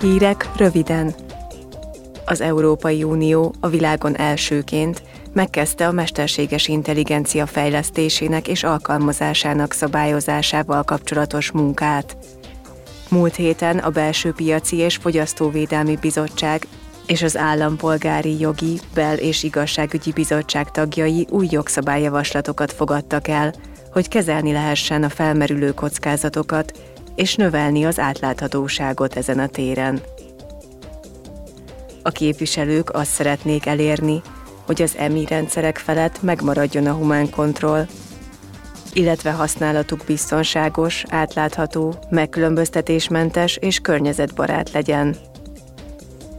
Hírek röviden. Az Európai Unió a világon elsőként megkezdte a mesterséges intelligencia fejlesztésének és alkalmazásának szabályozásával kapcsolatos munkát. Múlt héten a Belső Piaci és Fogyasztóvédelmi Bizottság és az Állampolgári Jogi, Bel- és Igazságügyi Bizottság tagjai új jogszabályjavaslatokat fogadtak el, hogy kezelni lehessen a felmerülő kockázatokat és növelni az átláthatóságot ezen a téren. A képviselők azt szeretnék elérni, hogy az EMI rendszerek felett megmaradjon a humán kontroll, illetve használatuk biztonságos, átlátható, megkülönböztetésmentes és környezetbarát legyen.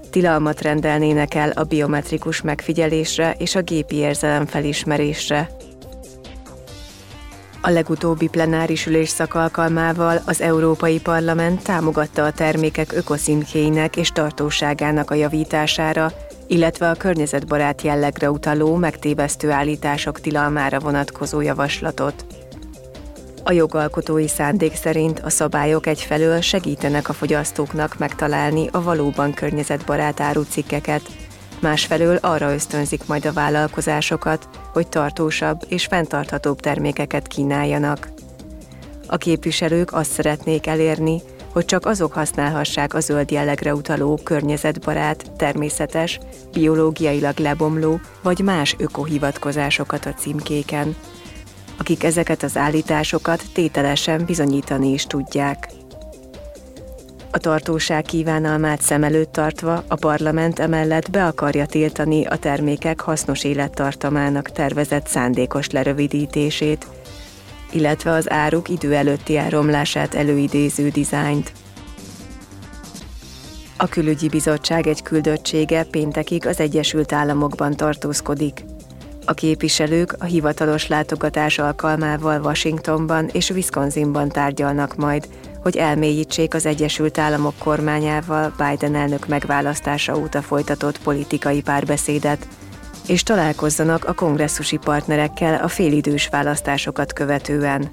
Tilalmat rendelnének el a biometrikus megfigyelésre és a gépi érzelem felismerésre, a legutóbbi plenáris ülésszak alkalmával az Európai Parlament támogatta a termékek ökoszimkéinek és tartóságának a javítására, illetve a környezetbarát jellegre utaló megtévesztő állítások tilalmára vonatkozó javaslatot. A jogalkotói szándék szerint a szabályok egyfelől segítenek a fogyasztóknak megtalálni a valóban környezetbarát árucikkeket, másfelől arra ösztönzik majd a vállalkozásokat, hogy tartósabb és fenntarthatóbb termékeket kínáljanak. A képviselők azt szeretnék elérni, hogy csak azok használhassák a zöld jellegre utaló környezetbarát, természetes, biológiailag lebomló vagy más ökohivatkozásokat a címkéken, akik ezeket az állításokat tételesen bizonyítani is tudják. A tartóság kívánalmát szem előtt tartva a parlament emellett be akarja tiltani a termékek hasznos élettartamának tervezett szándékos lerövidítését, illetve az áruk idő előtti elromlását előidéző dizájnt. A külügyi bizottság egy küldöttsége péntekig az Egyesült Államokban tartózkodik. A képviselők a hivatalos látogatás alkalmával Washingtonban és Wisconsinban tárgyalnak majd, hogy elmélyítsék az Egyesült Államok kormányával Biden elnök megválasztása óta folytatott politikai párbeszédet, és találkozzanak a kongresszusi partnerekkel a félidős választásokat követően.